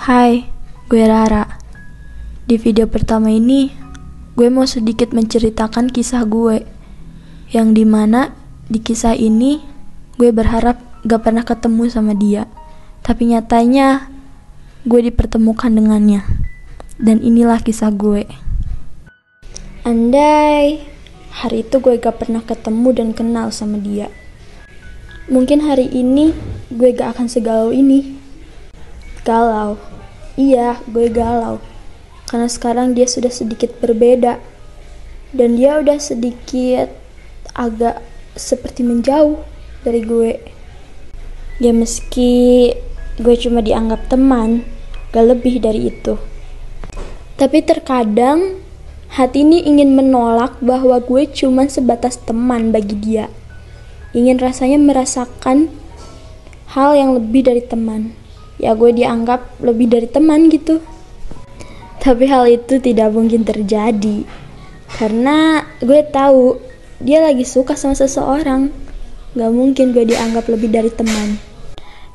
Hai, gue Rara. Di video pertama ini, gue mau sedikit menceritakan kisah gue. Yang di mana di kisah ini, gue berharap gak pernah ketemu sama dia. Tapi nyatanya, gue dipertemukan dengannya. Dan inilah kisah gue. Andai hari itu gue gak pernah ketemu dan kenal sama dia. Mungkin hari ini gue gak akan segalau ini. Galau. Iya, gue galau. Karena sekarang dia sudah sedikit berbeda. Dan dia udah sedikit agak seperti menjauh dari gue. Ya meski gue cuma dianggap teman, gak lebih dari itu. Tapi terkadang hati ini ingin menolak bahwa gue cuma sebatas teman bagi dia. Ingin rasanya merasakan hal yang lebih dari teman ya gue dianggap lebih dari teman gitu. Tapi hal itu tidak mungkin terjadi. Karena gue tahu dia lagi suka sama seseorang. Gak mungkin gue dianggap lebih dari teman.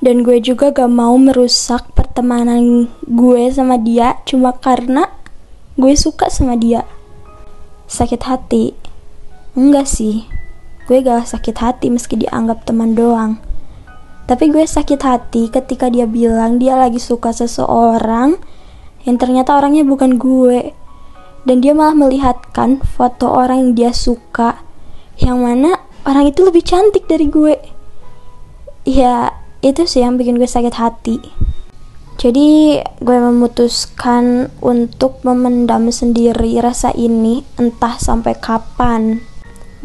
Dan gue juga gak mau merusak pertemanan gue sama dia cuma karena gue suka sama dia. Sakit hati? Enggak sih. Gue gak sakit hati meski dianggap teman doang tapi gue sakit hati ketika dia bilang dia lagi suka seseorang yang ternyata orangnya bukan gue. Dan dia malah melihatkan foto orang yang dia suka yang mana orang itu lebih cantik dari gue. Ya, itu sih yang bikin gue sakit hati. Jadi gue memutuskan untuk memendam sendiri rasa ini entah sampai kapan.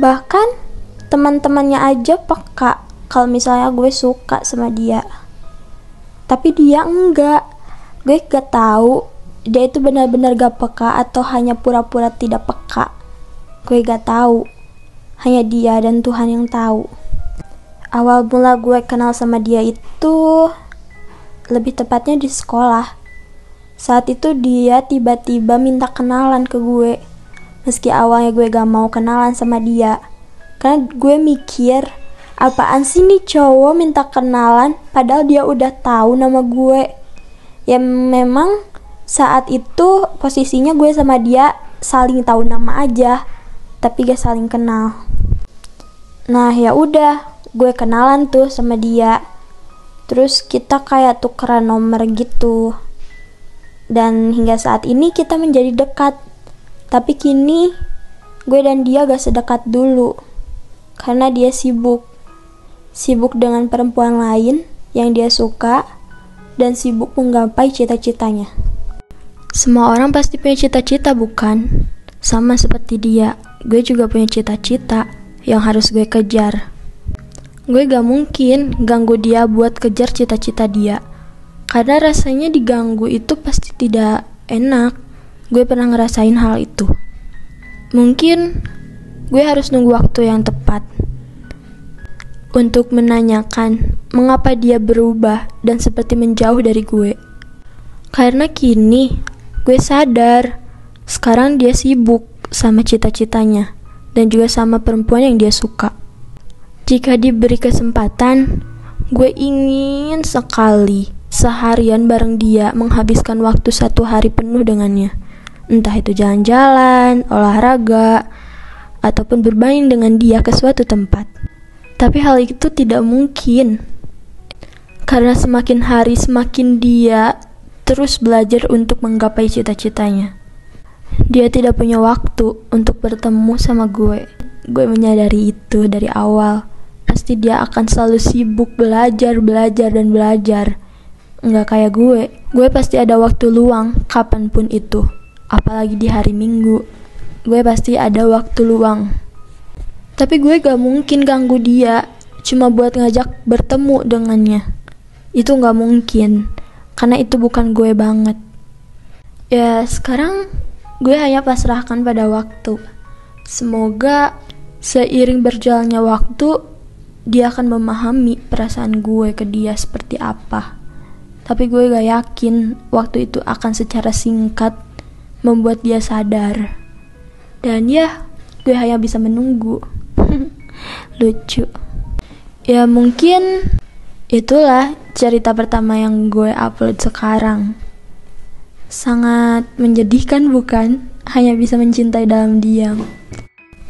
Bahkan teman-temannya aja peka kalau misalnya gue suka sama dia tapi dia enggak. Gue gak tahu dia itu benar-benar gak peka atau hanya pura-pura tidak peka. Gue gak tahu. Hanya dia dan Tuhan yang tahu. Awal mula gue kenal sama dia itu lebih tepatnya di sekolah. Saat itu dia tiba-tiba minta kenalan ke gue. Meski awalnya gue gak mau kenalan sama dia. Karena gue mikir apaan sih nih cowok minta kenalan padahal dia udah tahu nama gue? Ya memang saat itu posisinya gue sama dia saling tahu nama aja tapi gak saling kenal. Nah ya udah gue kenalan tuh sama dia. Terus kita kayak tukeran nomor gitu. Dan hingga saat ini kita menjadi dekat. Tapi kini gue dan dia gak sedekat dulu karena dia sibuk sibuk dengan perempuan lain yang dia suka, dan sibuk menggapai cita-citanya. Semua orang pasti punya cita-cita, bukan? Sama seperti dia, gue juga punya cita-cita yang harus gue kejar. Gue gak mungkin ganggu dia buat kejar cita-cita dia, karena rasanya diganggu itu pasti tidak enak. Gue pernah ngerasain hal itu. Mungkin gue harus nunggu waktu yang tepat untuk menanyakan mengapa dia berubah dan seperti menjauh dari gue. Karena kini gue sadar sekarang dia sibuk sama cita-citanya dan juga sama perempuan yang dia suka. Jika diberi kesempatan, gue ingin sekali seharian bareng dia menghabiskan waktu satu hari penuh dengannya. Entah itu jalan-jalan, olahraga, ataupun bermain dengan dia ke suatu tempat. Tapi hal itu tidak mungkin. Karena semakin hari semakin dia terus belajar untuk menggapai cita-citanya. Dia tidak punya waktu untuk bertemu sama gue. Gue menyadari itu dari awal. Pasti dia akan selalu sibuk belajar, belajar, dan belajar. Nggak kayak gue. Gue pasti ada waktu luang kapan pun itu. Apalagi di hari minggu. Gue pasti ada waktu luang tapi gue gak mungkin ganggu dia cuma buat ngajak bertemu dengannya. Itu gak mungkin, karena itu bukan gue banget. Ya sekarang gue hanya pasrahkan pada waktu. Semoga seiring berjalannya waktu, dia akan memahami perasaan gue ke dia seperti apa. Tapi gue gak yakin waktu itu akan secara singkat membuat dia sadar. Dan ya, gue hanya bisa menunggu. Lucu ya mungkin itulah cerita pertama yang gue upload sekarang Sangat menjadikan bukan? Hanya bisa mencintai dalam diam.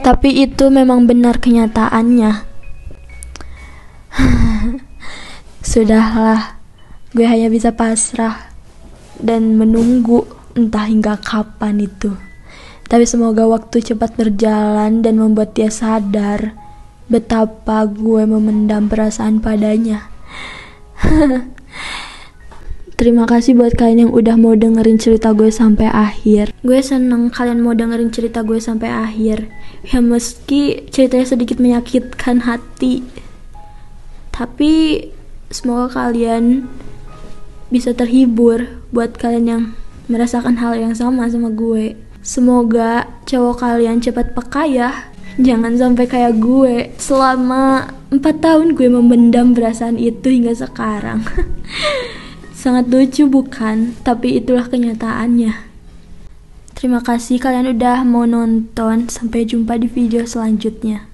Tapi itu memang benar kenyataannya. Sudahlah, gue hanya bisa pasrah dan menunggu entah hingga kapan itu. Tapi semoga waktu cepat berjalan dan membuat dia sadar betapa gue memendam perasaan padanya. Terima kasih buat kalian yang udah mau dengerin cerita gue sampai akhir. Gue seneng kalian mau dengerin cerita gue sampai akhir. Ya meski ceritanya sedikit menyakitkan hati. Tapi semoga kalian bisa terhibur buat kalian yang merasakan hal yang sama sama gue. Semoga cowok kalian cepat peka ya. Jangan sampai kayak gue. Selama 4 tahun gue memendam perasaan itu hingga sekarang. Sangat lucu bukan? Tapi itulah kenyataannya. Terima kasih kalian udah mau nonton. Sampai jumpa di video selanjutnya.